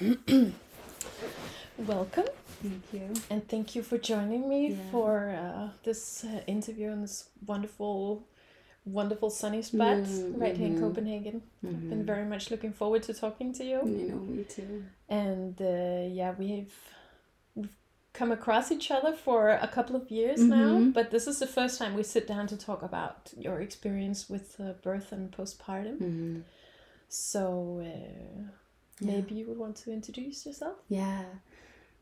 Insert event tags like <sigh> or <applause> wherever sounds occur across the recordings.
<clears throat> Welcome. Thank you. And thank you for joining me Yeah. for uh, this uh, interview in this wonderful, wonderful sunny spot Mm, right here in. Copenhagen. I've been Mhm. very much looking forward to talking to you. You know me too. And uh, yeah, we've, we've come across each other for a couple of years now, Mhm. but this is the first time we sit down to talk about your experience with uh, birth and postpartum. Mhm. So uh, Yeah. maybe you would want to introduce yourself. Yeah.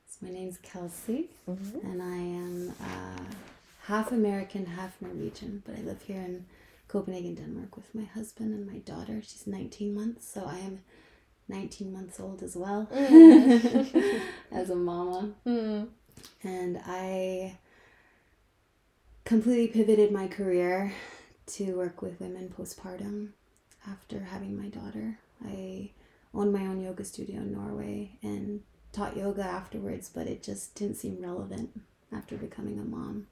So my name's Kelsey, Mm-hmm. and I am uh, half American, half Norwegian, but I live here in Copenhagen, Denmark, with my husband and my daughter. She's 19 months, so I am 19 months old as well <laughs> as a mama. Mm. And I completely pivoted my career to work with women postpartum after having my daughter. I owned my own yoga studio in Norway and taught yoga afterwards, but it just didn't seem relevant after becoming a mom.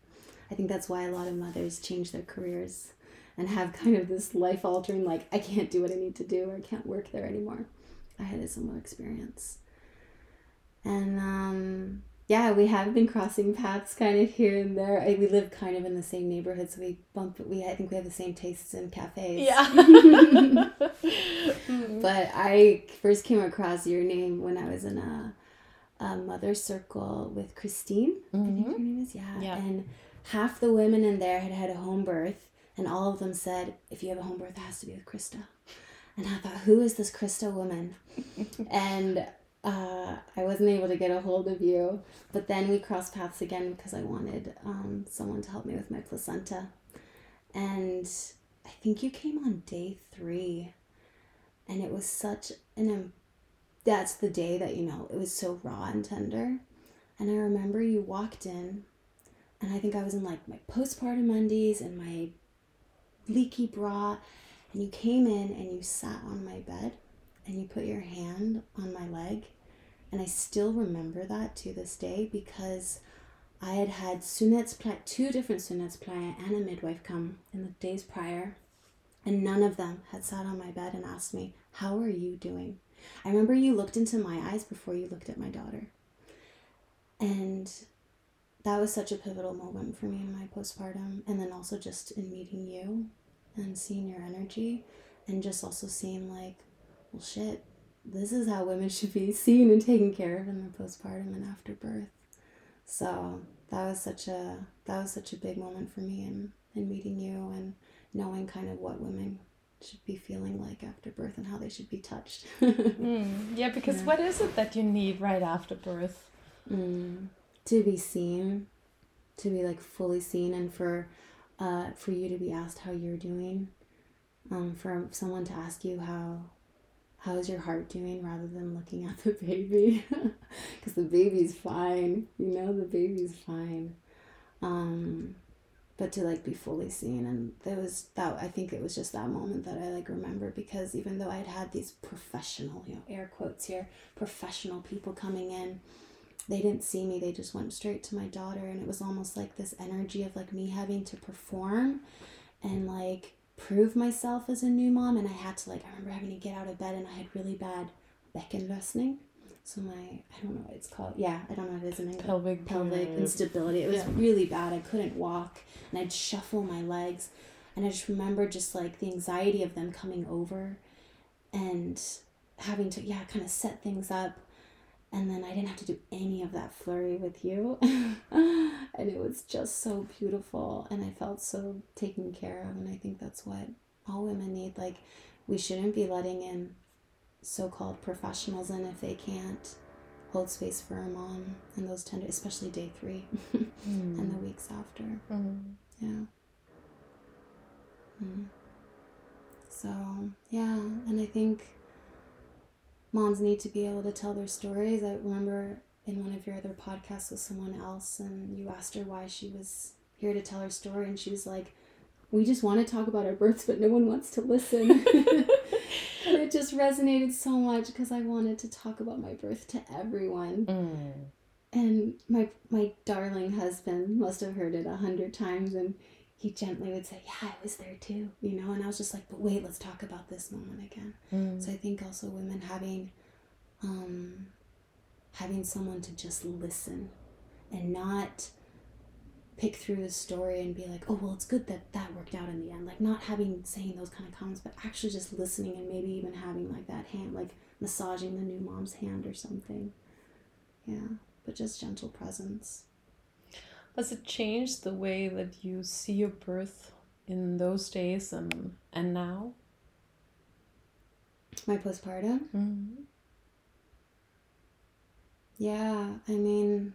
I think that's why a lot of mothers change their careers and have kind of this life altering, like, I can't do what I need to do or I can't work there anymore. I had a similar experience. And um, yeah, we have been crossing paths kind of here and there. I, we live kind of in the same neighborhood, so we bump. We I think we have the same tastes in cafes. Yeah. <laughs> Mm. But I first came across your name when I was in a, a mother circle with Christine. I think her name is yeah. Yeah. And half the women in there had had a home birth, and all of them said, "If you have a home birth, it has to be with Krista." And I thought, who is this Krista woman? <laughs> and uh, I wasn't able to get a hold of you. But then we crossed paths again because I wanted um, someone to help me with my placenta. And I think you came on day three. And it was such an. That's the day that, you know, it was so raw and tender. And I remember you walked in, and I think I was in like my postpartum undies and my leaky bra. And you came in and you sat on my bed and you put your hand on my leg. And I still remember that to this day because I had had Sunetsplan, two different Sunetsplan and a midwife come in the days prior. And none of them had sat on my bed and asked me, How are you doing? I remember you looked into my eyes before you looked at my daughter. And that was such a pivotal moment for me in my postpartum. And then also just in meeting you and seeing your energy and just also seeing like, well, shit, this is how women should be seen and taken care of in their postpartum and after birth. So that was such a that was such a big moment for me in, in meeting you and knowing kind of what women should be feeling like after birth and how they should be touched. <laughs> Mm. Yeah, because Yeah. what is it that you need right after birth? mm. To be seen, to be like fully seen, and for uh, for you to be asked how you're doing, um, for someone to ask you how how's your heart doing rather than looking at the baby, <laughs> because the baby's fine, you know, the baby's fine. Um, but to like be fully seen and there was that i think it was just that moment that i like remember because even though i'd had these professional you know air quotes here professional people coming in they didn't see me they just went straight to my daughter and it was almost like this energy of like me having to perform and like prove myself as a new mom and i had to like i remember having to get out of bed and i had really bad back bekkenløsning so my i don't know what it's called yeah i don't know what it is in english Pelvic pelvic instability. It was yeah. really bad. I couldn't walk and I'd shuffle my legs. And I just remember just like the anxiety of them coming over and having to, yeah, kind of set things up. And then I didn't have to do any of that flurry with you. <laughs> and it was just so beautiful. And I felt so taken care of. And I think that's what all women need. Like, we shouldn't be letting in so called professionals in if they can't hold space for a mom and those tender, especially day three <laughs> and the weeks after. Mm. Yeah. Mm. So, yeah, and I think moms need to be able to tell their stories. I remember in one of your other podcasts with someone else, and you asked her why she was here to tell her story, and she was like, We just want to talk about our births, but no one wants to listen. <laughs> and it just resonated so much because I wanted to talk about my birth to everyone. Mm. And my my darling husband must have heard it a hundred times, and he gently would say, "Yeah, I was there too," you know. And I was just like, "But wait, let's talk about this moment again." Mm. So I think also women having um, having someone to just listen and not pick through the story and be like, oh, well, it's good that that worked out in the end. Like, not having saying those kind of comments, but actually just listening and maybe even having like that hand, like massaging the new mom's hand or something. Yeah, but just gentle presence. Has it changed the way that you see your birth in those days and and now? My postpartum? Mm-hmm. Yeah, I mean,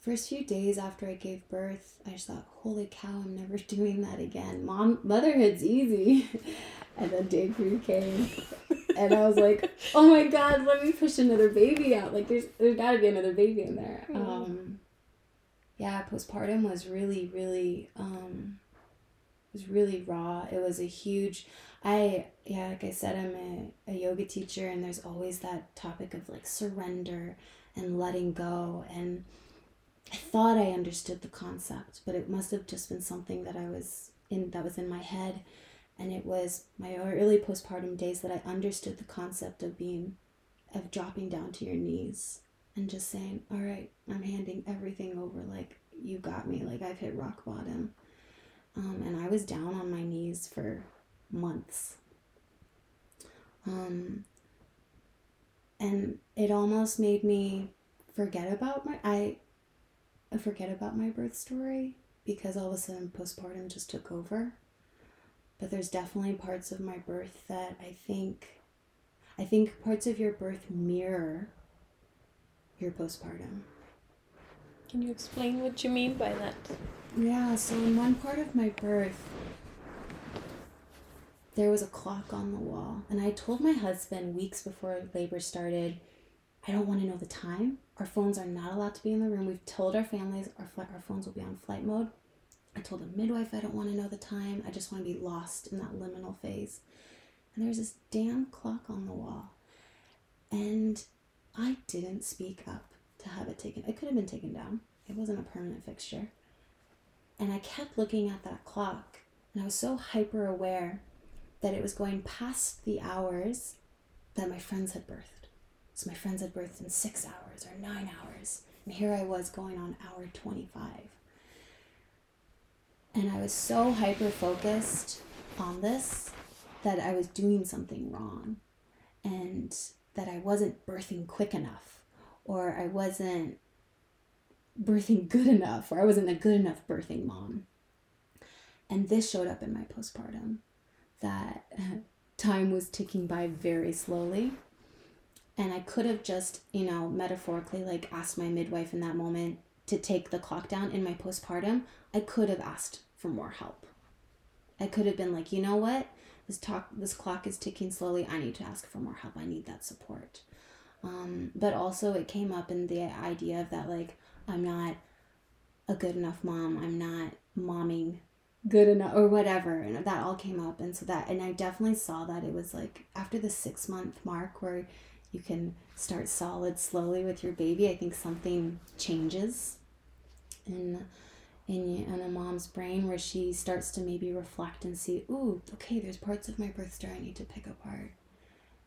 first few days after I gave birth, I just thought, holy cow, I'm never <laughs> doing that again. Mom, motherhood's easy. <laughs> and then day three came. <laughs> and I was like, oh my god, let me push another baby out. Like, there's, there's gotta be another baby in there. Um, yeah, postpartum was really, really, um, was really raw. It was a huge, I, yeah, like I said, I'm a, a yoga teacher, and there's always that topic of like surrender and letting go. And I thought I understood the concept, but it must have just been something that I was in, that was in my head. And it was my early postpartum days that I understood the concept of being, of dropping down to your knees and just saying, all right, I'm handing everything over. Like, you got me. Like, I've hit rock bottom. Um, and I was down on my knees for months. Um, and it almost made me forget about my I forget about my birth story because all of a sudden postpartum just took over. But there's definitely parts of my birth that I think I think parts of your birth mirror your postpartum. Can you explain what you mean by that? Yeah, so in one part of my birth, there was a clock on the wall. And I told my husband weeks before labor started, I don't want to know the time. Our phones are not allowed to be in the room. We've told our families our, fl- our phones will be on flight mode. I told the midwife I don't want to know the time. I just want to be lost in that liminal phase. And there's this damn clock on the wall. And I didn't speak up to have it taken. It could have been taken down. It wasn't a permanent fixture. And I kept looking at that clock, and I was so hyper aware that it was going past the hours that my friends had birthed. So my friends had birthed in six hours or nine hours. And here I was going on hour 25. And I was so hyper focused on this that I was doing something wrong and that I wasn't birthing quick enough or I wasn't birthing good enough or I wasn't a good enough birthing mom. And this showed up in my postpartum that <laughs> time was ticking by very slowly. And I could have just, you know, metaphorically like asked my midwife in that moment to take the clock down in my postpartum. I could have asked for more help. I could have been like, you know what? This talk this clock is ticking slowly. I need to ask for more help. I need that support. Um, but also it came up in the idea of that like I'm not a good enough mom. I'm not momming good enough or whatever and that all came up and so that and i definitely saw that it was like after the six month mark where you can start solid slowly with your baby i think something changes in in, in a mom's brain where she starts to maybe reflect and see ooh okay there's parts of my birth story i need to pick apart.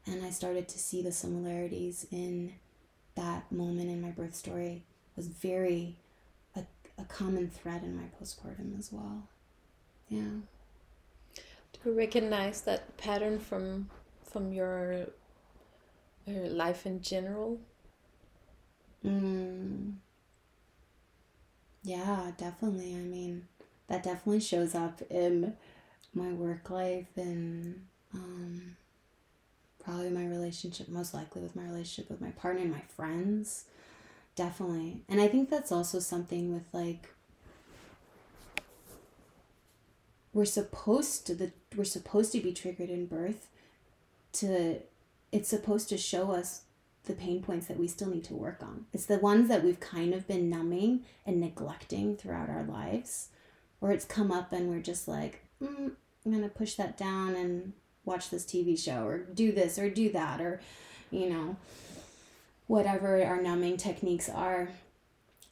And i started to see the similarities in that moment in my birth story. Was very a, a common thread in my postpartum as well. Yeah. Do you recognize that pattern from from your, your life in general? Mm. Yeah definitely. I mean that definitely shows up in my work life and um, probably my relationship most likely with my relationship with my partner and my friends. Definitely. And i think that's also something with like we're supposed to the we're supposed to be triggered in birth to it's supposed to show us the pain points that we still need to work on. It's the ones that we've kind of been numbing and neglecting throughout our lives, where it's come up and we're just like, mm, I'm gonna push that down and watch this TV show or do this or do that or, you know, whatever our numbing techniques are.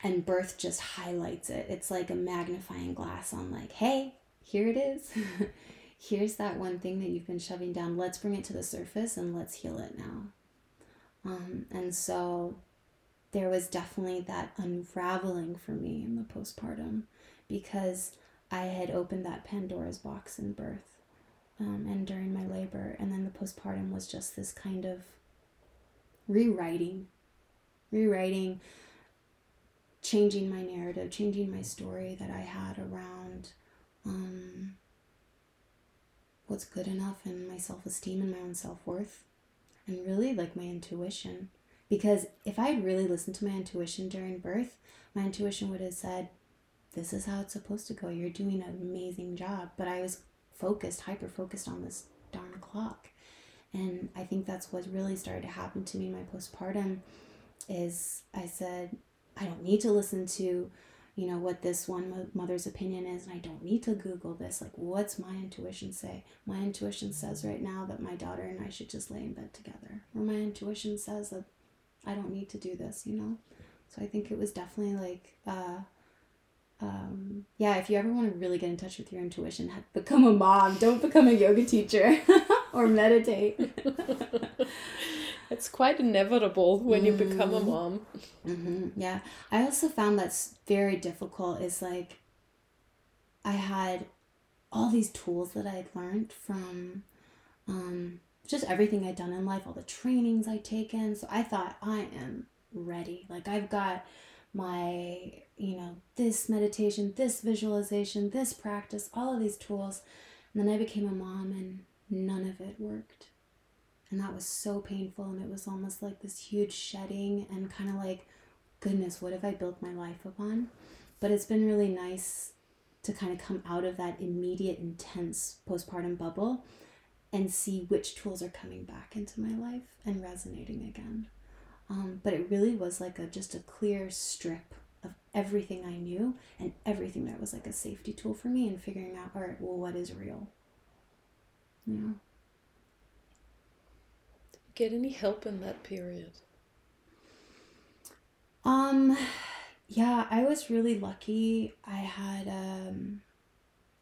And birth just highlights it. It's like a magnifying glass on, like, hey, here it is. <laughs> here's that one thing that you've been shoving down. Let's bring it to the surface and let's heal it now. Um, and so there was definitely that unraveling for me in the postpartum because I had opened that Pandora's box in birth um, and during my labor. And then the postpartum was just this kind of rewriting, rewriting, changing my narrative, changing my story that I had around um, what's good enough and my self esteem and my own self worth, and really like my intuition. Because if I had really listened to my intuition during birth, my intuition would have said, This is how it's supposed to go. You're doing an amazing job. But I was focused, hyper focused on this darn clock. And I think that's what really started to happen to me in my postpartum is I said, I don't need to listen to you know what this one mother's opinion is and i don't need to google this like what's my intuition say my intuition says right now that my daughter and i should just lay in bed together or my intuition says that i don't need to do this you know so i think it was definitely like uh um, yeah, if you ever want to really get in touch with your intuition, become a mom. Don't become a yoga teacher <laughs> or meditate. <laughs> it's quite inevitable when you become a mm. mom. Mm-hmm. Yeah. I also found that's very difficult is like I had all these tools that I'd learned from um, just everything I'd done in life, all the trainings I'd taken. So I thought, I am ready. Like I've got my, you know, this meditation, this visualization, this practice, all of these tools. And then I became a mom and none of it worked and that was so painful and it was almost like this huge shedding and kind of like goodness what have i built my life upon? But it's been really nice to kind of come out of that immediate intense postpartum bubble and see which tools are coming back into my life and resonating again. Um, but it really was like a just a clear strip of everything i knew and everything that was like a safety tool for me and figuring out all right well what is real? Yeah get any help in that period? Um, yeah, I was really lucky. I had, um,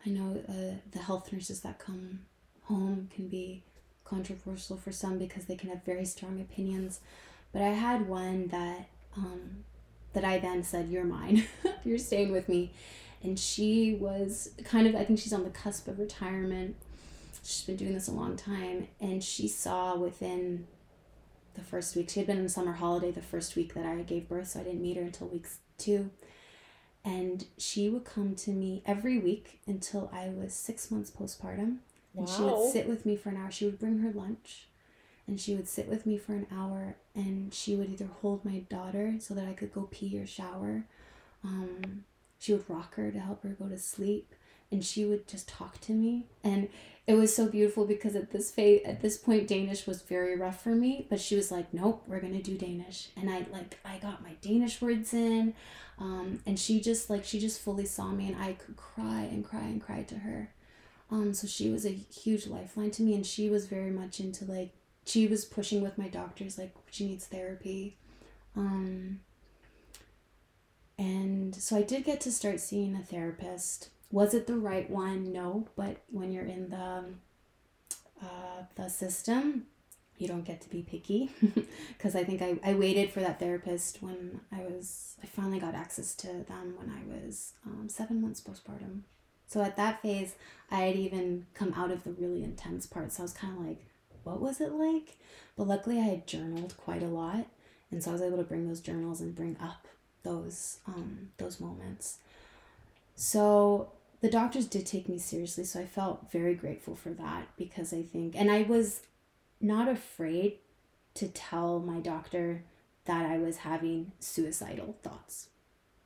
I know uh, the health nurses that come home can be controversial for some because they can have very strong opinions, but I had one that, um, that I then said, "You're mine. <laughs> You're staying with me," and she was kind of, I think she's on the cusp of retirement she's been doing this a long time and she saw within the first week she had been in summer holiday the first week that i gave birth so i didn't meet her until weeks two. And she would come to me every week until i was six months postpartum. And she would sit with me for an hour. She would bring her lunch and she would sit with me for an hour and she would either hold my daughter so that i could go pee or shower. Um, she would rock her to help her go to sleep and she would just talk to me. And it was so beautiful because at this phase, at this point Danish was very rough for me but she was like nope we're gonna do Danish. And I like I got my Danish words in um, and she just like she just fully saw me and I could cry and cry and cry to her. Um, so she was a huge lifeline to me and she was very much into like she was pushing with my doctors like she needs therapy. Um, and so I did get to start seeing a therapist was it the right one? No, but when you're in the uh, the system, you don't get to be picky <laughs> because I think I, I waited for that therapist when I was I finally got access to them when I was um, seven months postpartum. So at that phase, I had even come out of the really intense part. So I was kind of like, what was it like? But luckily, I had journaled quite a lot, and so I was able to bring those journals and bring up those um, those moments. So the doctors did take me seriously, so I felt very grateful for that because I think, and I was not afraid to tell my doctor that I was having suicidal thoughts,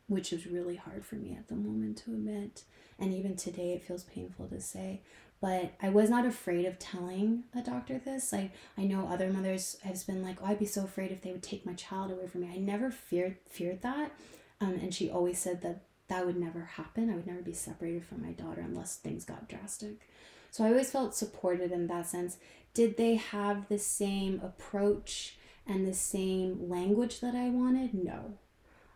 which was really hard for me at the moment to admit. And even today, it feels painful to say. But I was not afraid of telling a doctor this. I, I know other mothers have been like, oh, I'd be so afraid if they would take my child away from me. I never feared feared that. Um, and she always said that that would never happen. I would never be separated from my daughter unless things got drastic. So I always felt supported in that sense. Did they have the same approach and the same language that I wanted? No.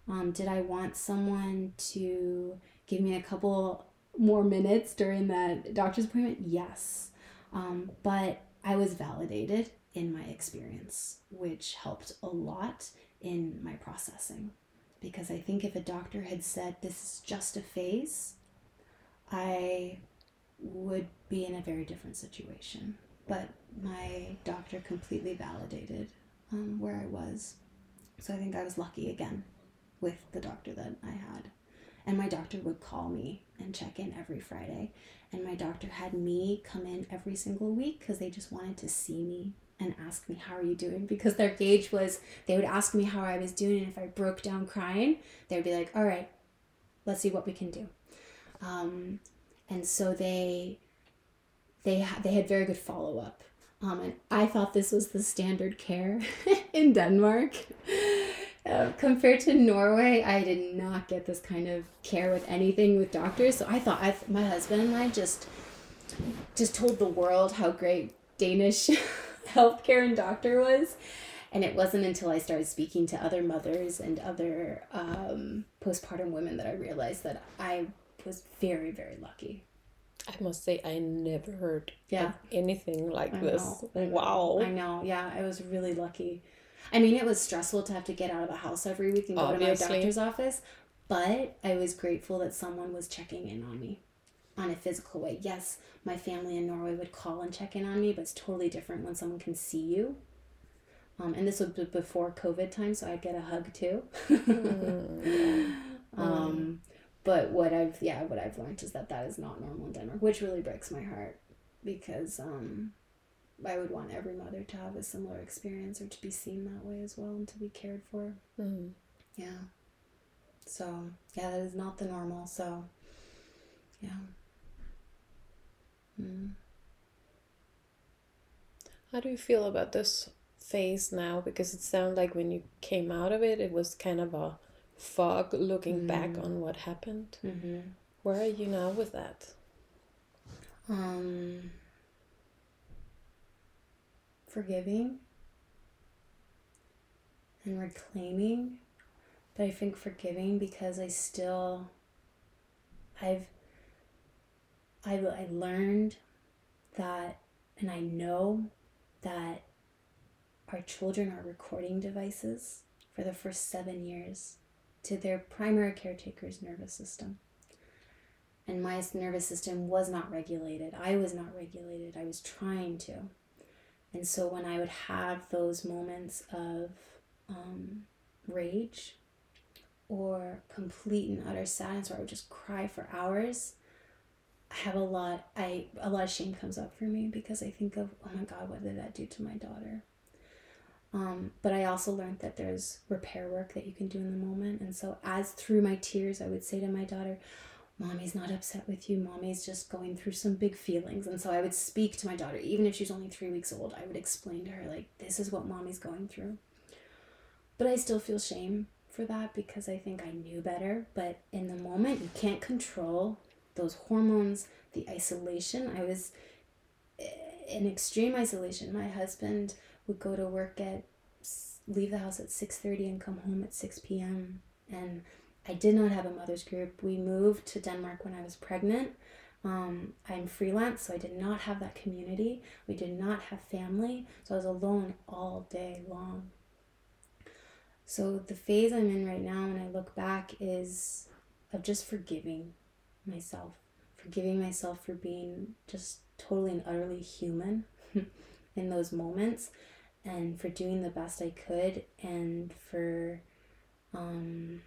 Um, did I want someone to give me a couple more minutes during that doctor's appointment? Yes. Um, but I was validated in my experience, which helped a lot in my processing. Because I think if a doctor had said this is just a phase, I would be in a very different situation. But my doctor completely validated um, where I was. So I think I was lucky again with the doctor that I had. And my doctor would call me and check in every Friday. And my doctor had me come in every single week because they just wanted to see me and ask me, How are you doing? Because their gauge was they would ask me how I was doing. And if I broke down crying, they would be like, All right, let's see what we can do. Um, and so they they ha- they had very good follow up. Um, and I thought this was the standard care <laughs> in Denmark. Uh, compared to Norway, I did not get this kind of care with anything with doctors. So I thought I, my husband and I just just told the world how great Danish <laughs> <laughs> healthcare and doctor was. And it wasn't until I started speaking to other mothers and other um, postpartum women that I realized that I was very, very lucky. I must say, I never heard Yeah. anything like I this. know, Wow. I know. Yeah, I was really lucky. I mean, it was stressful to have to get out of the house every week and go to my doctor's office, but I was grateful that someone was checking in on me on a physical way. Yes, my family in Norway would call and check in on me, but it's totally different when someone can see you. Um, and this was b- before COVID time, so I'd get a hug too. <laughs> um, but what I've yeah, what I've learned is that that is not normal in Denmark, which really breaks my heart because um, I would want every mother to have a similar experience or to be seen that way as well and to be cared for. Mm. Yeah. So yeah, that is not the normal. So yeah. Mm. How do you feel about this phase now? Because it sounded like when you came out of it, it was kind of a fog looking back Mm. on what happened. Mm-hmm. Where are you now with that? Um, forgiving and reclaiming, but I think forgiving because I still, I've, I, I learned that, and I know that our children are recording devices for the first seven years to their primary caretaker's nervous system and my nervous system was not regulated. I was not regulated. I was trying to. And so when I would have those moments of um, rage or complete and utter sadness where I would just cry for hours, I have a lot I a lot of shame comes up for me because I think of, oh my God, what did that do to my daughter? Um, but I also learned that there's repair work that you can do in the moment. And so as through my tears I would say to my daughter, mommy's not upset with you. Mommy's just going through some big feelings. And so i would speak to my daughter. Even if she's only three weeks old i would explain to her like this is what mommy's going through. But i still feel shame for that because i think i knew better. But in the moment you can't control those hormones the isolation i was eh, in extreme isolation my husband would go to work at leave the house at 6.30 and come home at 6 p.m and I did not have a mother's group. We moved to Denmark when I was pregnant. Um, I'm freelance, so I did not have that community. We did not have family, so I was alone all day long. So the phase I'm in right now, when I look back, is of just forgiving myself, forgiving myself for being just totally and utterly human <laughs> in those moments, and for doing the best I could, and for um,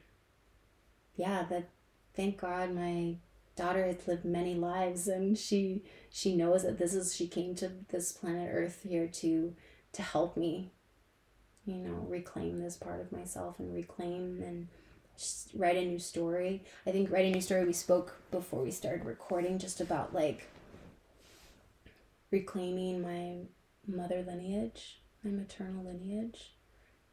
yeah, that thank God my daughter has lived many lives and she she knows that this is she came to this planet Earth here to to help me, you know, reclaim this part of myself and reclaim and write a new story. I think write a new story we spoke before we started recording just about like reclaiming my mother lineage, my maternal lineage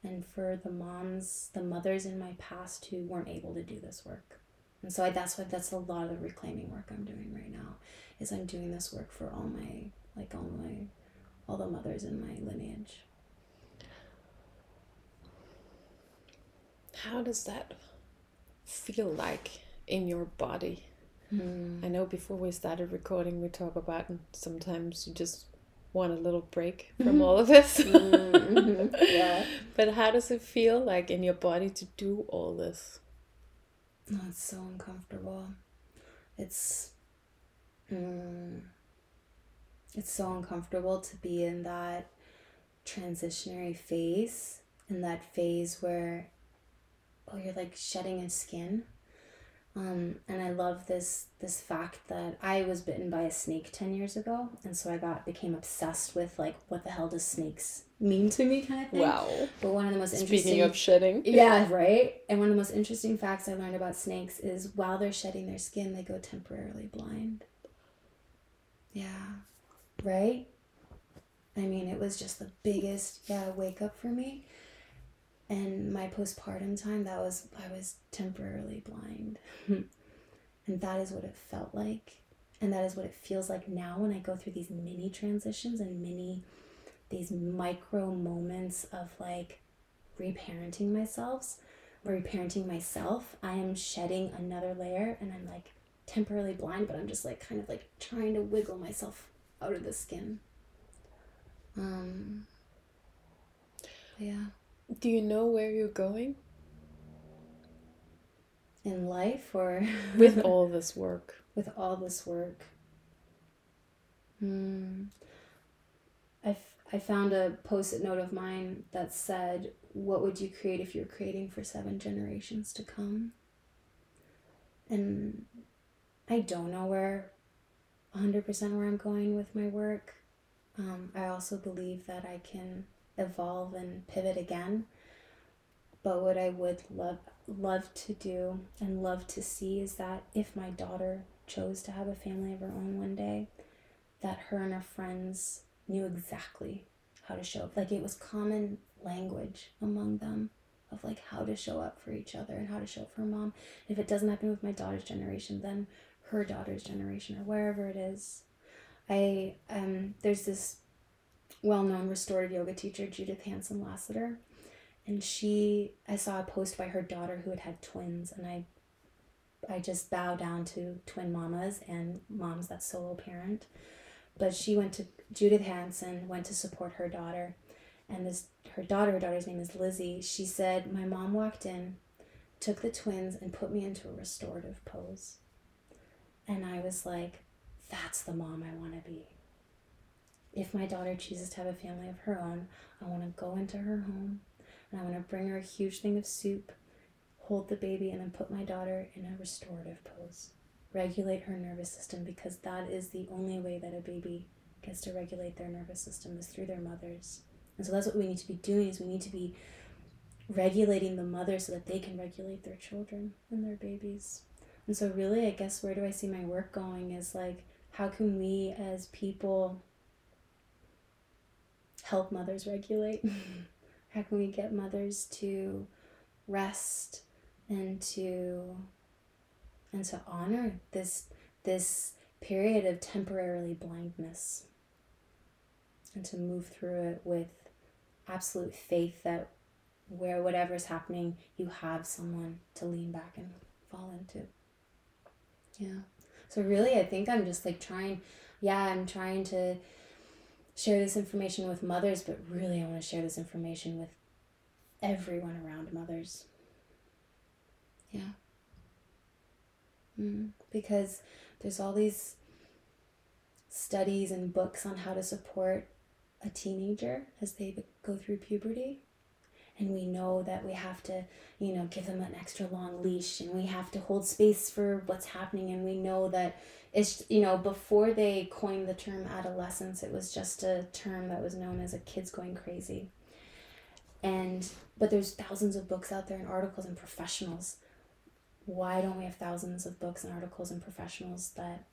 and for the moms, the mothers in my past who weren't able to do this work. And so I, that's what that's a lot of the reclaiming work I'm doing right now. Is I'm doing this work for all my like all my all the mothers in my lineage. How does that feel like in your body? Mm. I know before we started recording, we talk about sometimes you just want a little break from all of this. <laughs> Mhm, yeah. But how does it feel like in your body to do all this? No, it's so uncomfortable. It's mm, it's so uncomfortable to be in that transitionary phase, in that phase where oh you're like shedding a skin. Um, and I love this this fact that I was bitten by a snake ten years ago, and so I got became obsessed with like what the hell does snakes mean to me kind of thing. Wow. But one of the most interesting Speaking of shedding. yeah, right. And one of the most interesting facts I learned about snakes is while they're shedding their skin, they go temporarily blind. Yeah. Right? I mean, it was just the biggest, yeah, wake up for me. And my postpartum time, that was, I was temporarily blind. <laughs> and that is what it felt like. And that is what it feels like now when I go through these mini transitions and mini, these micro moments of like reparenting myself or reparenting myself. I am shedding another layer and I'm like temporarily blind, but I'm just like kind of like trying to wiggle myself out of the skin. Um, yeah. Do you know where you're going In life or <laughs> with all this work? with all this work. Hmm. I, I found a post it note of mine that said, What would you create if you're creating for seven generations to come? And I don't know where 100% where I'm going with my work. Um, I also believe that I can evolve and pivot again. But what I would love love to do and love to see is that if my daughter chose to have a family of her own one day, that her and her friends knew exactly how to show up. Like it was common language among them of like how to show up for each other and how to show up for mom. If it doesn't happen with my daughter's generation, then her daughter's generation or wherever it is. I um there's this well-known restorative yoga teacher Judith Hanson Lasater and she I saw a post by her daughter who had had twins and I I just bow down to twin mamas and moms that solo parent. But she went to Judith Hanson went to support her daughter and this her daughter, her daughter's name is Lizzie, she said, My mom walked in, took the twins and put me into a restorative pose. And I was like, that's the mom I want to be. If my daughter chooses to have a family of her own, I want to go into her home and I want to bring her a huge thing of soup, hold the baby, and then put my daughter in a restorative pose. Regulate her nervous system because that is the only way that a baby gets to regulate their nervous system is through their mothers. And so that's what we need to be doing is we need to be regulating the mother so that they can regulate their children and their babies. And so really I guess where do I see my work going is like how can we as people help mothers regulate? <laughs> how can we get mothers to rest and to and to honor this this period of temporarily blindness? And to move through it with absolute faith that where whatever's happening you have someone to lean back and fall into. Yeah. So really i think i'm just like trying yeah i'm trying to share this information with mothers but really i want to share this information with everyone around mothers. Yeah. Mm, because there's all these studies and books on how to support a teenager as they go through puberty and we know that we have to you know give them an extra long leash and we have to hold space for what's happening and we know that it's you know before they coined the term adolescence it was just a term that was known as a kids going crazy. And but there's thousands of books out there and articles and professionals. Why don't we have thousands of books and articles and professionals that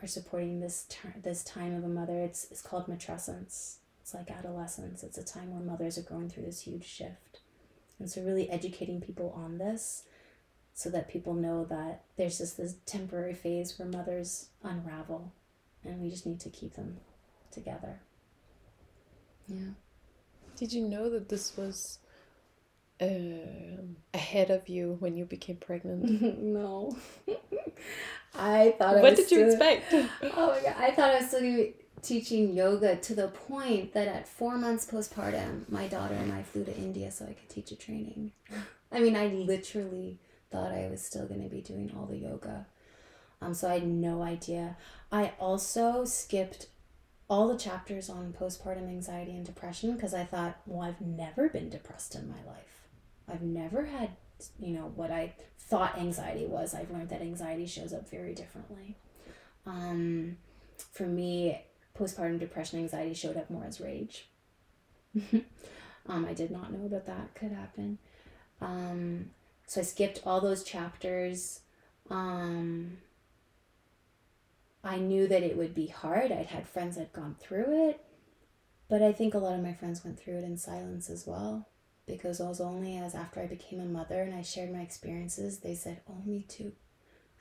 are supporting this ter- this time of a mother? It's it's called matrescence it's like adolescence it's a time where mothers are going through this huge shift and so really educating people on this so that people know that there's just this temporary phase where mothers unravel and we just need to keep them together yeah Did you know that this was um, ahead of you when you became pregnant? <laughs> no <laughs> I thought. I what was did you expect? <laughs> Oh my god! I thought I was still gonna be teaching yoga to the point that at four months postpartum, my daughter and I flew to India so I could teach a training. I mean, I literally thought I was still gonna be doing all the yoga. Um, so I had no idea. I also skipped all the chapters on postpartum anxiety and depression because I thought, well, I've never been depressed in my life. I've never had, you know, what I thought anxiety was. I've learned that anxiety shows up very differently. Um, for me, postpartum depression anxiety showed up more as rage. <laughs> um, I did not know that that could happen. Um, so I skipped all those chapters. Um, I knew that it would be hard. I'd had friends that had gone through it, but I think a lot of my friends went through it in silence as well because it was only as after I became a mother and I shared my experiences, they said, Oh, me too.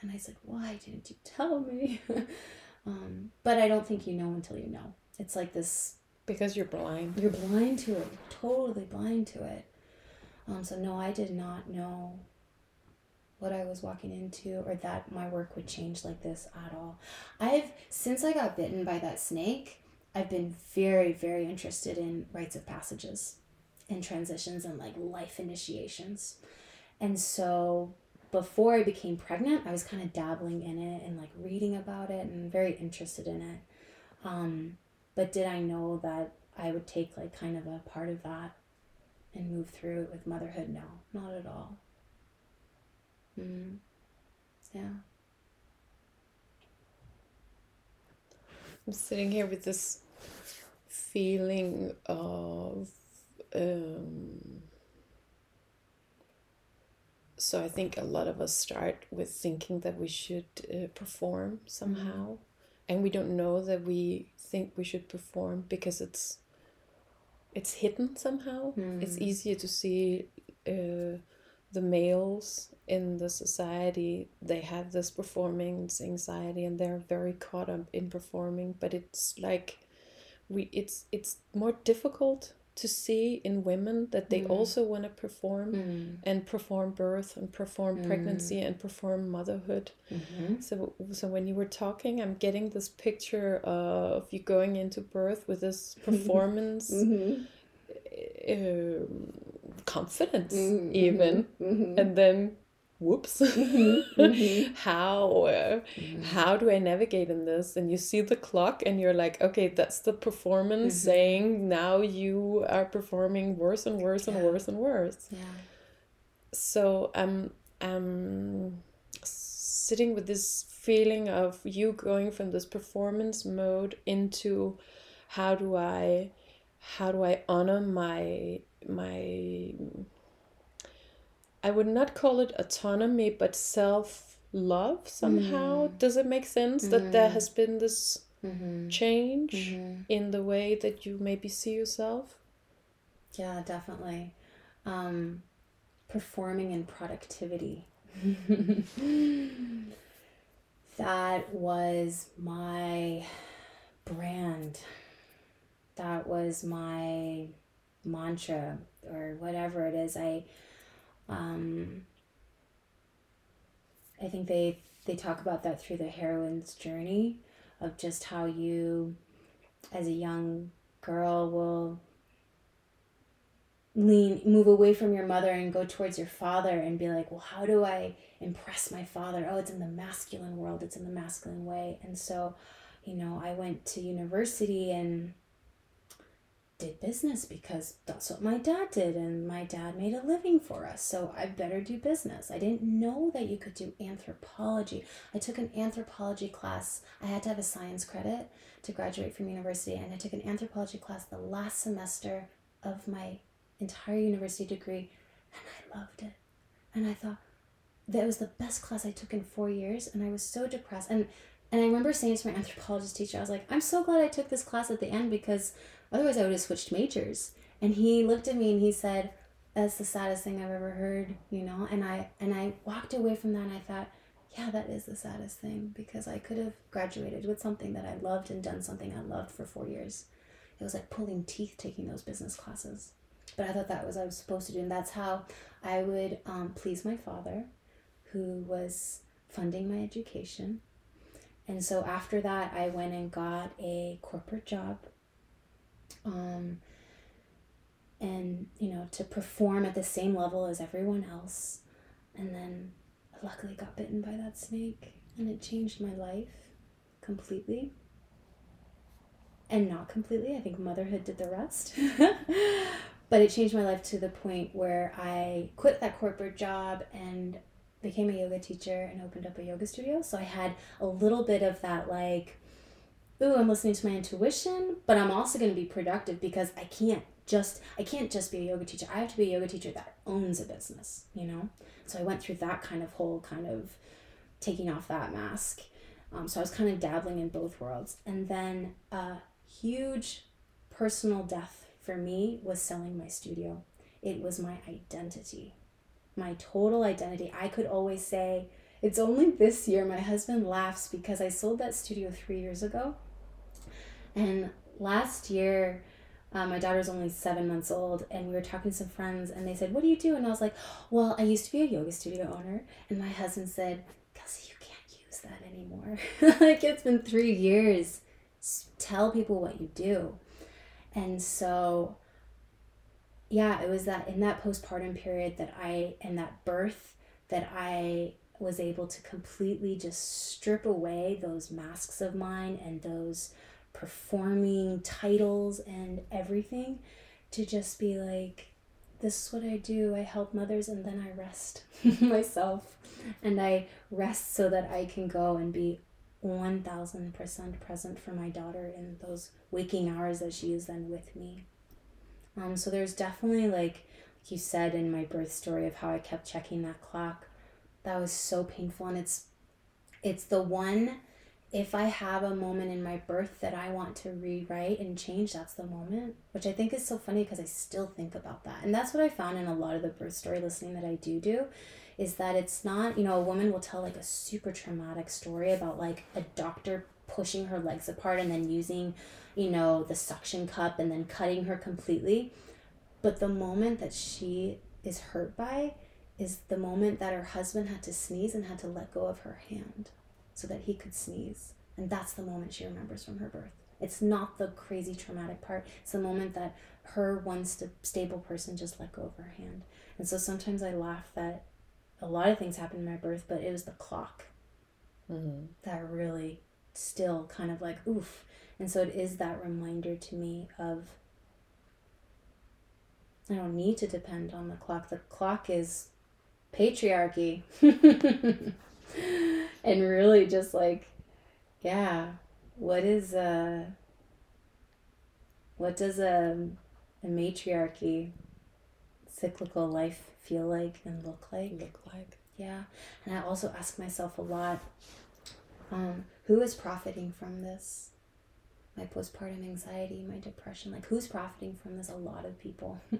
And I said, Why didn't you tell me? <laughs> um, but I don't think you know until you know. It's like this because you're blind. you're blind to it, totally blind to it. Um, so, no, I did not know what I was walking into or that my work would change like this at all. I've, since I got bitten by that snake, I've been very, very interested in rites of passages and transitions and like life initiations. And so before I became pregnant, I was kind of dabbling in it and like reading about it and very interested in it. Um, but did I know that I would take like kind of a part of that and move through it with motherhood? No, not at all. Mm. Yeah. I'm sitting here with this feeling of um, so I think a lot of us start with thinking that we should uh, perform somehow, and we don't know that we think we should perform because it's it's hidden somehow. It's Mm. easier to see uh, the males in the society. They have this performance anxiety, and they're very caught up in performing. But it's like we it's it's more difficult to see in women that they Mm. also want to perform Mm. and perform birth and perform pregnancy and perform motherhood. Mm-hmm. So so when you were talking, I'm getting this picture of you going into birth with this <laughs> performance Mm-hmm. um, confidence Mhm, even Mm-hmm. and then whoops mhm. <laughs> how uh, Mhm. how do i navigate in this and you see the clock and you're like okay that's the performance Mhm. saying now you are performing worse and worse and Yeah. worse and worse Yeah. so i'm i'm sitting with this feeling of you going from this performance mode into how do i how do i honor my my i would not call it autonomy but self love somehow Mm. does it make sense that there Mm. has been this Mm-hmm. change Mm-hmm. in the way that you maybe see yourself Yeah, definitely. Um, performing and productivity. <laughs> that was my brand. That was my mantra or whatever it is. I um I think they they talk about that through the heroine's journey of just how you as a young girl will lean move away from your mother and go towards your father and be like well how do i impress my father? Oh it's in the masculine world. It's in the masculine way. And so you know i went to university and did business because that's what my dad did and my dad made a living for us so i better do business i didn't know that you could do anthropology i took an anthropology class i had to have a science credit to graduate from university and i took an anthropology class the last semester of my entire university degree and I loved it. And I thought that was the best class I took in four years and I was so depressed. And and I remember saying to my anthropologist teacher, I was like, I'm so glad I took this class at the end because otherwise I would have switched majors. And he looked at me and he said, That's the saddest thing I've ever heard, you know? And I and I walked away from that and I thought, yeah, that is the saddest thing because I could have graduated with something that I loved and done something I loved for four years. It was like pulling teeth taking those business classes but I thought that was what I was supposed to do, and that's how I would um, please my father, who was funding my education. And so after that, I went and got a corporate job. Um, and, you know, to perform at the same level as everyone else. And then luckily got bitten by that snake and it changed my life completely. And not completely, I think motherhood did the rest. <laughs> but it changed my life to the point where I quit that corporate job and became a yoga teacher and opened up a yoga studio. So I had a little bit of that like, ooh, I'm listening to my intuition, but I'm also going to be productive because I can't just I can't just be a yoga teacher. I have to be a yoga teacher that owns a business, you know? So I went through that kind of whole kind of taking off that mask. Um, so I was kind of dabbling in both worlds. And then a huge personal death for me was selling my studio. It was my identity, my total identity. I could always say, it's only this year. My husband laughs because I sold that studio three years ago. And last year, um, my daughter's only seven months old, and we were talking to some friends, and they said, What do you do? And I was like, Well, I used to be a yoga studio owner. And my husband said, Kelsey, you can't use that anymore. <laughs> like, it's been three years. Tell people what you do. And so, yeah, it was that in that postpartum period that I, and that birth, that I was able to completely just strip away those masks of mine and those performing titles and everything to just be like this is what I do. I help mothers and then I rest <laughs> myself. And I rest so that I can go and be 1000% present for my daughter in those waking hours that she is then with me. Um, so there's definitely, like, like you said in my birth story of how I kept checking that clock, that was so painful. And it's, it's the one if I have a moment in my birth that I want to rewrite and change, that's the moment, which I think is so funny because I still think about that. And that's what I found in a lot of the birth story listening that I do do is that it's not, you know, a woman will tell like a super traumatic story about like a doctor pushing her legs apart and then using, you know, the suction cup and then cutting her completely. But the moment that she is hurt by is the moment that her husband had to sneeze and had to let go of her hand so that he could sneeze. And that's the moment she remembers from her birth. It's not the crazy traumatic part. It's the moment that her one st- stable person just let go of her hand. And so sometimes I laugh that a lot of things happened in my birth, but it was the clock mm-hmm. that really still kind of like oof. And so it is that reminder to me of I don't need to depend on the clock. The clock is patriarchy. <laughs> and really just like yeah what is uh what does a, a matriarchy cyclical life feel like and look like? Look like. Yeah and i also ask myself a lot um, who is profiting from this? My postpartum anxiety my depression like who's profiting from this? A lot of people. <laughs>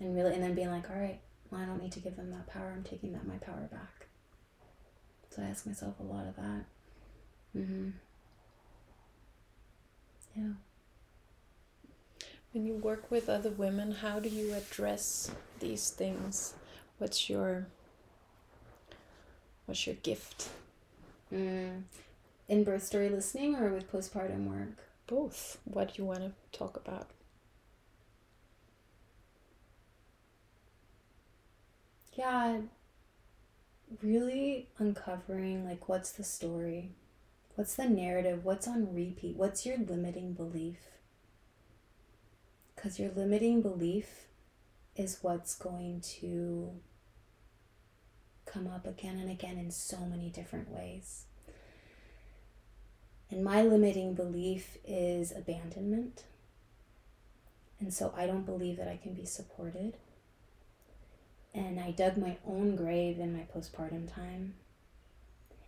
And really and then being like all right well i don't need to give them that power. I'm taking that my power back so I ask myself a lot of that. Mm-hmm. Yeah. When you work with other women, how do you address these things? What's your what's your gift? Mm. In birth story listening or with postpartum work? Both. What do you want to talk about? Yeah, really uncovering like what's the story? What's the narrative? What's on repeat? What's your limiting belief? Because your limiting belief is what's going to come up again and again in so many different ways. And my limiting belief is abandonment. And so I don't believe that I can be supported and I dug my own grave in my postpartum time.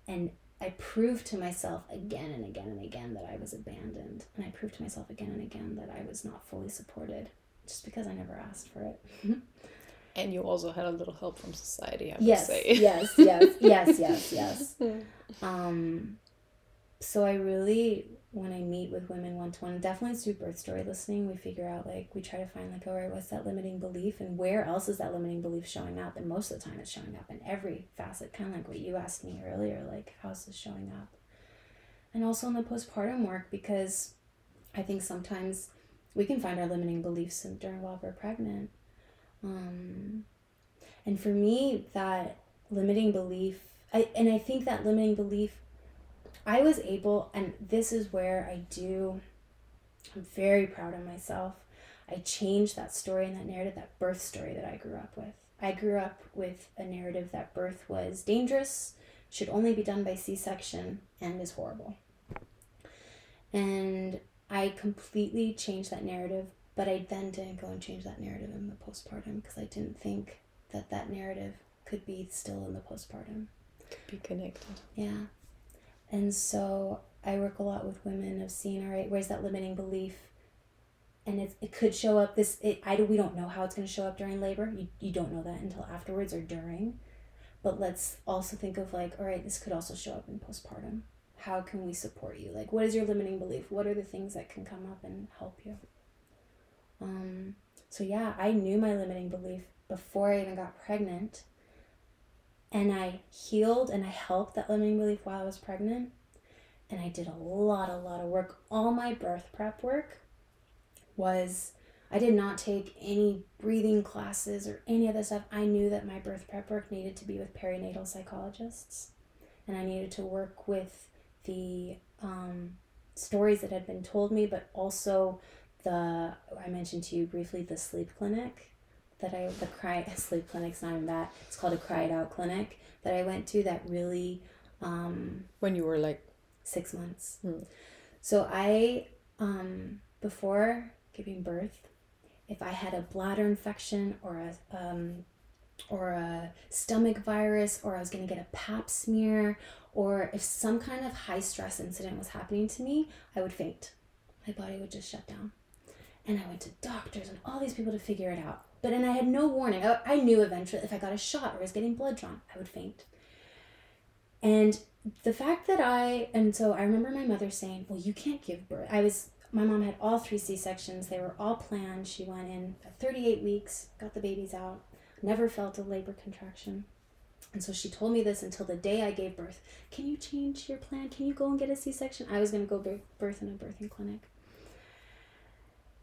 And I proved to myself again and again and again that I was abandoned. And I proved to myself again and again that I was not fully supported just because I never asked for it. <laughs> and you also had a little help from society, I yes, would say. yes, yes, yes, yes, <laughs> yes. Um, so I really when I meet with women one to one, definitely through birth story listening, we figure out like we try to find like, all right, what's that limiting belief and where else is that limiting belief showing up? And most of the time it's showing up in every facet, kind of like what you asked me earlier, like how's this showing up? And also in the postpartum work because I think sometimes we can find our limiting beliefs during while we're pregnant. Um, and for me, that limiting belief, I, and I think that limiting belief I was able, and this is where I do, I'm very proud of myself. I changed that story and that narrative, that birth story that I grew up with. I grew up with a narrative that birth was dangerous, should only be done by C section, and is horrible. And I completely changed that narrative, but I then didn't go and change that narrative in the postpartum because I didn't think that that narrative could be still in the postpartum. Could be connected. Yeah. And so I work a lot with women of seeing, all right, where's that limiting belief? And it, it could show up this, it, I, we don't know how it's going to show up during labor. You, you don't know that until afterwards or during. But let's also think of like, all right, this could also show up in postpartum. How can we support you? Like, what is your limiting belief? What are the things that can come up and help you? Um, so yeah, I knew my limiting belief before I even got pregnant and I healed and I helped that limiting belief while I was pregnant. And I did a lot, a lot of work. All my birth prep work was I did not take any breathing classes or any of this stuff. I knew that my birth prep work needed to be with perinatal psychologists. And I needed to work with the um, stories that had been told me, but also the, I mentioned to you briefly, the sleep clinic that I the cry <laughs> sleep clinic's not even that. It's called a cry it out clinic that I went to that really um when you were like six months. Hmm. So I um before giving birth, if I had a bladder infection or a um or a stomach virus or I was going to get a pap smear or if some kind of high stress incident was happening to me, I would faint. My body would just shut down. And I went to doctors and all these people to figure it out. But and I had no warning. I, I knew eventually if I got a shot or was getting blood drawn, I would faint. And the fact that I and so I remember my mother saying, "Well, you can't give birth." I was my mom had all three C sections. They were all planned. She went in at 38 weeks, got the babies out, never felt a labor contraction. And so she told me this until the day I gave birth. Can you change your plan? Can you go and get a C section? I was going to go birth in a birthing clinic.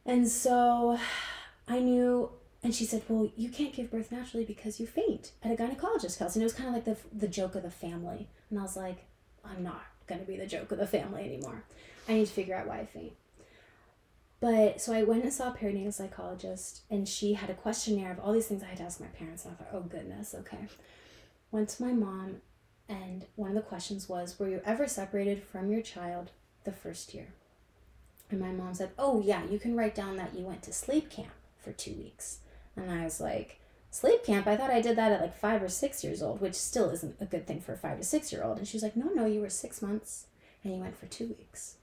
And so <sighs> I knew and she said, Well, you can't give birth naturally because you faint at a gynecologist house. And it was kind of like the, the joke of the family. And I was like, I'm not going to be the joke of the family anymore. I need to figure out why I faint. But so I went and saw a perinatal psychologist, and she had a questionnaire of all these things I had to ask my parents. And I thought, oh goodness, okay. Went to my mom, and one of the questions was, Were you ever separated from your child the first year? And my mom said, Oh, yeah, you can write down that you went to sleep camp for two weeks. And I was like, sleep camp? I thought I did that at like five or six years old, which still isn't a good thing for a five to six year old. And she was like, no, no, you were six months and you went for two weeks.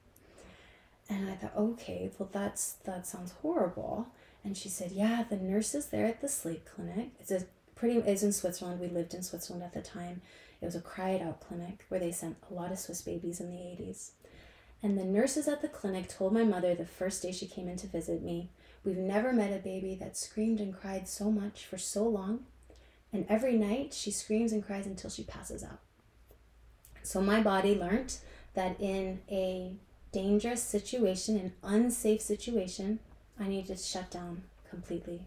And I thought, okay, well, that's that sounds horrible. And she said, yeah, the nurses there at the sleep clinic. It's a pretty. It's in Switzerland. We lived in Switzerland at the time. It was a cry it out clinic where they sent a lot of Swiss babies in the eighties. And the nurses at the clinic told my mother the first day she came in to visit me We've never met a baby that screamed and cried so much for so long. And every night she screams and cries until she passes out. So my body learned that in a dangerous situation, an unsafe situation, I need to shut down completely.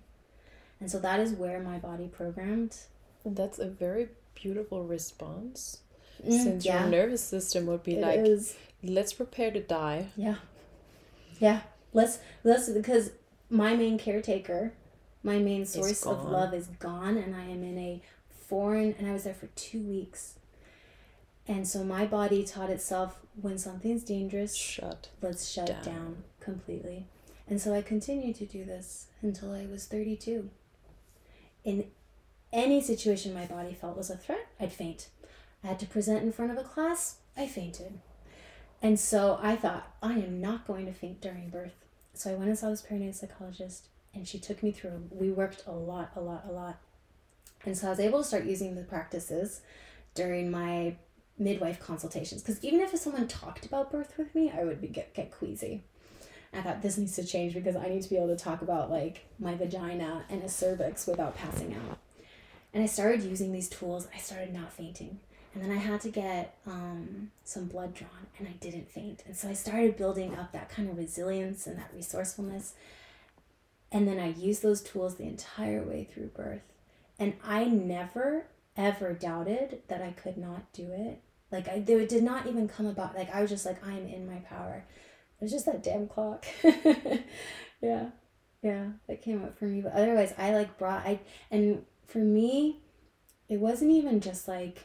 And so that is where my body programmed. That's a very beautiful response. Mm, since yeah. your nervous system would be It like, is. let's prepare to die. Yeah. Yeah. Let's let's because my main caretaker, my main source of love is gone, and I am in a foreign, and I was there for two weeks. And so my body taught itself when something's dangerous, Shut. let's shut down. down. completely. And so I continued to do this until I was 32. In any situation my body felt was a threat, I'd faint. I had to present in front of a class, I fainted. And so I thought, I am not going to faint during birth. So I went and saw this perinatal psychologist, and she took me through. We worked a lot, a lot, a lot. And so I was able to start using the practices during my midwife consultations because even if someone talked about birth with me, I would be, get get queasy. I thought this needs to change because I need to be able to talk about like my vagina and a cervix without passing out. And I started using these tools. I started not fainting. And then I had to get um, some blood drawn, and I didn't faint. And so I started building up that kind of resilience and that resourcefulness. And then I used those tools the entire way through birth. And I never, ever doubted that I could not do it. Like, I, it did not even come about. Like, I was just like, I am in my power. It was just that damn clock. <laughs> yeah. Yeah. That came up for me. But otherwise, I like brought, I, and for me, it wasn't even just like,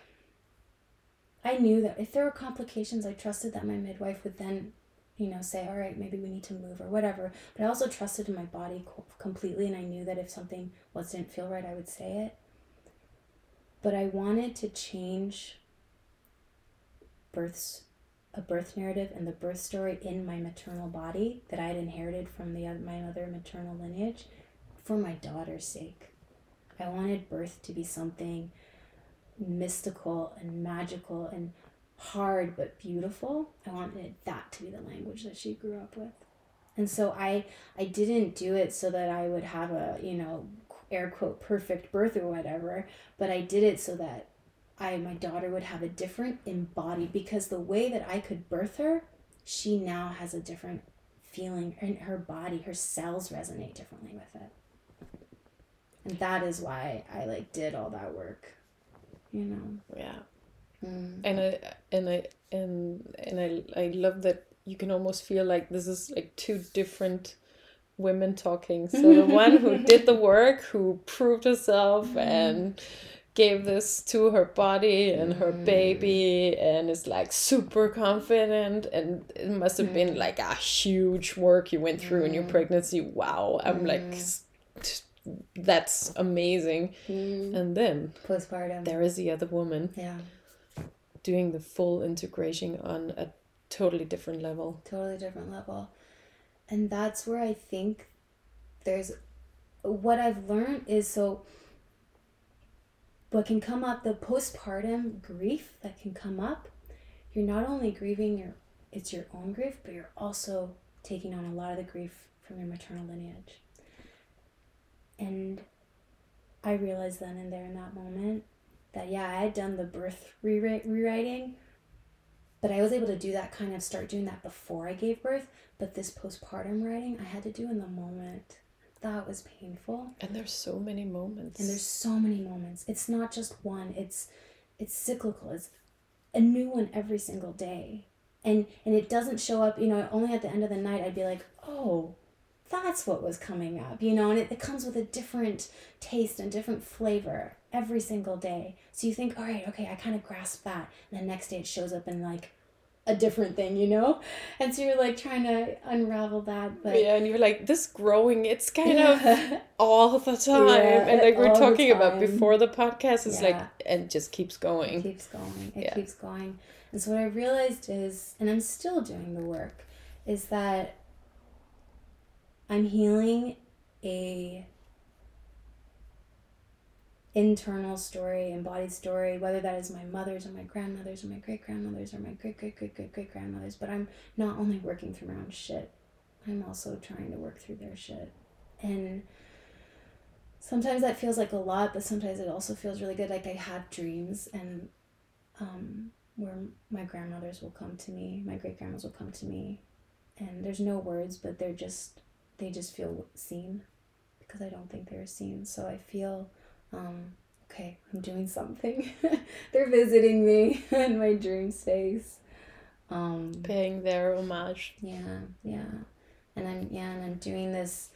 I knew that if there were complications, I trusted that my midwife would then, you know, say, all right, maybe we need to move or whatever. But I also trusted in my body completely, and I knew that if something was didn't feel right, I would say it. But I wanted to change births, a birth narrative and the birth story in my maternal body that I had inherited from the my other maternal lineage, for my daughter's sake. I wanted birth to be something mystical and magical and hard but beautiful. I wanted that to be the language that she grew up with. And so I I didn't do it so that I would have a, you know, air quote perfect birth or whatever, but I did it so that I my daughter would have a different embodied because the way that I could birth her, she now has a different feeling in her body, her cells resonate differently with it. And that is why I like did all that work you know yeah mm. and i and i and and i i love that you can almost feel like this is like two different women talking so the <laughs> one who did the work who proved herself mm. and gave this to her body and her mm. baby and is like super confident and it must have been mm. like a huge work you went through in your mm. pregnancy wow i'm like that's amazing. Mm. And then postpartum, there is the other woman. Yeah. Doing the full integration on a totally different level. Totally different level. And that's where I think there's what I've learned is so what can come up the postpartum grief that can come up you're not only grieving your it's your own grief but you're also taking on a lot of the grief from your maternal lineage and I realized then and there in that moment that, yeah, I had done the birth rewriting, but I was able to do that kind of start doing that before I gave birth. But this postpartum writing, I had to do in the moment. That was painful. And there's so many moments. And there's so many moments. It's not just one. It's it's cyclical. It's a new one every single day. And and it doesn't show up, you know, only at the end of the night I'd be like, "Oh, that's what was coming up, you know, and it, it comes with a different taste and different flavor every single day. So you think, all right, okay, I kind of grasp that. And the next day it shows up in like a different thing, you know? And so you're like trying to unravel that. But yeah, and you're like, this growing, it's kind yeah. of all the <laughs> time. Yeah, and like we're talking about before the podcast, it's yeah. like, and just keeps going. It keeps going. It keeps going. And so what I realized is, and I'm still doing the work, is that I'm healing a internal story, embodied story, whether that is my mother's or my grandmother's or my great grandmother's or my great great great great great grandmother's, but I'm not only working through my own shit, I'm also trying to work through their shit. And sometimes that feels like a lot, but sometimes it also feels really good. Like I have dreams and um, where my grandmothers will come to me, my great grandmas will come to me, and there's no words, but they're just they just feel seen because I don't think they're seen. So I feel, um, okay, I'm doing something. <laughs> they're visiting me <laughs> in my dream space. Um, Paying their homage. Yeah, yeah. And I'm, yeah, and I'm doing this,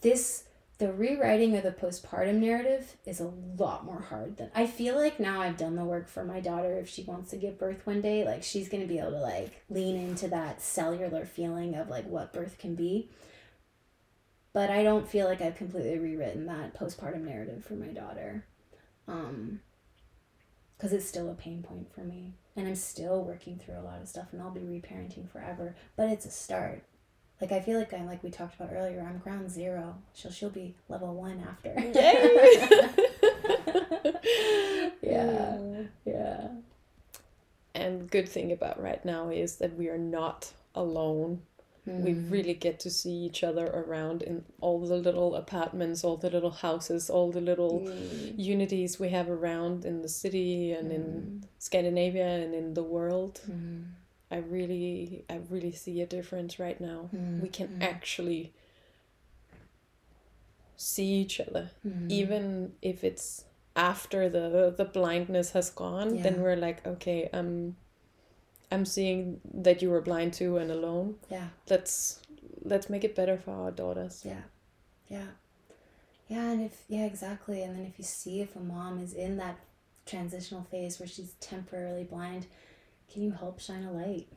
this, the rewriting of the postpartum narrative is a lot more hard than I feel like now I've done the work for my daughter if she wants to give birth one day like she's going to be able to like lean into that cellular feeling of like what birth can be but I don't feel like I've completely rewritten that postpartum narrative for my daughter. Um, because it's still a pain point for me. And I'm still working through a lot of stuff, and I'll be reparenting forever. But it's a start. Like I feel like I'm like we talked about earlier. I'm ground zero. She'll she'll be level one after. Yay! <laughs> <laughs> yeah, yeah. and good thing about right now is that we are not alone we Mm. really get to see each other around in all the little apartments all the little houses all the little Mm. unities we have around in the city and in scandinavia and in the world Mm. i really i really see a difference right now Mm. we can Mm. actually see each other Mm. even if it's after the the blindness has gone then we're like okay um i'm seeing that you were blind too and alone yeah let's let's make it better for our daughters Yeah. Yeah. Yeah, and if yeah, exactly. And then if you see if a mom is in that transitional phase where she's temporarily blind, can you help shine a light?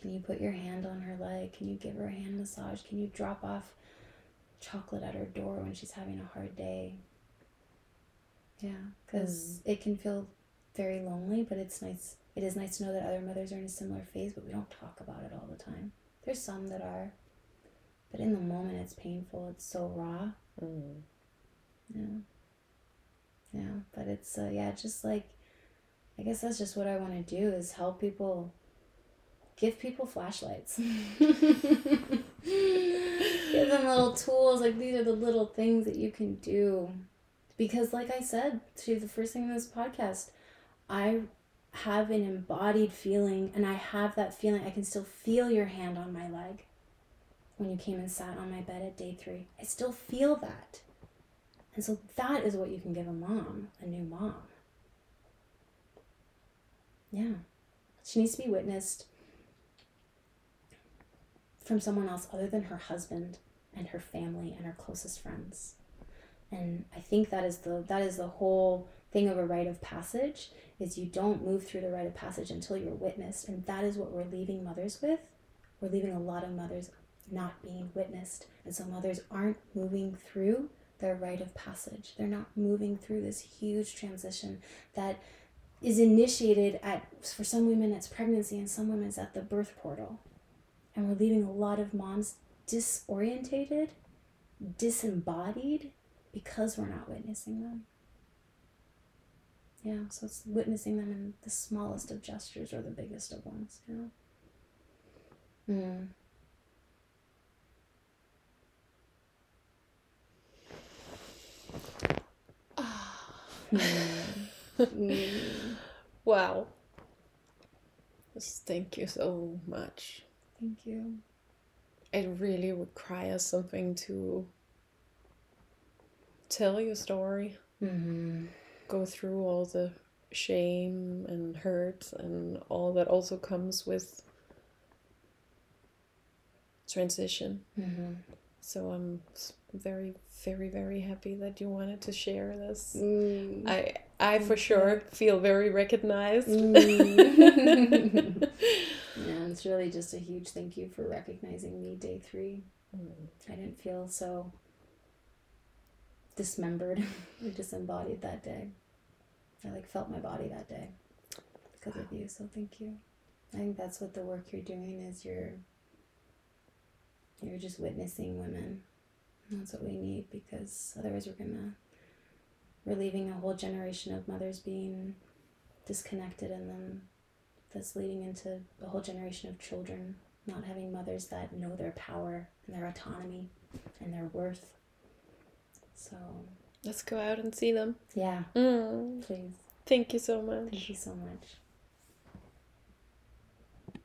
Can you put your hand on her leg? Can you give her a hand massage? Can you drop off chocolate at her door when she's having a hard day? Yeah, because mm. it can feel very lonely, but it's nice. It is nice to know that other mothers are in a similar phase, but we don't talk about it all the time. There's some that are, but in the moment, it's painful. It's so raw. Mm. Yeah. Yeah, but it's uh, yeah, just like I guess that's just what I want to do is help people give people flashlights. <laughs> give them little tools like these are the little things that you can do. Because like I said to the first thing in this podcast, I have an embodied feeling and I have that feeling I can still feel your hand on my leg when you came and sat on my bed at day 3. I still feel that. And so that is what you can give a mom, a new mom. Yeah. She needs to be witnessed from someone else other than her husband and her family and her closest friends. And I think that is the that is the whole thing of a rite of passage is you don't move through the rite of passage until you're witnessed and that is what we're leaving mothers with. We're leaving a lot of mothers not being witnessed. And so mothers aren't moving through their rite of passage. They're not moving through this huge transition that is initiated at for some women it's pregnancy and some women it's at the birth portal. And we're leaving a lot of moms disorientated, disembodied because we're not witnessing them. Yeah, so it's witnessing them in the smallest of gestures or the biggest of ones, you know. Mm. <sighs> wow thank you so much Thank you. it really requires something to tell your story Mm-hmm. Go through all the shame and hurt and all that also comes with transition. Mm-hmm. So I'm very, very, very happy that you wanted to share this. Mm. I, I for sure feel very recognized. Mm. <laughs> <laughs> yeah, it's really just a huge thank you for recognizing me day three. Mm. I didn't feel so dismembered <laughs> disembodied that day. I like felt my body that day because of you. So thank you. I think that's what the work you're doing is. You're you're just witnessing women. That's what we need because otherwise we're gonna we're leaving a whole generation of mothers being disconnected and then that's leading into a whole generation of children not having mothers that know their power and their autonomy and their worth. So Let's go out and see them. yeah, Mm. please. Thank you so much. Thank you so much.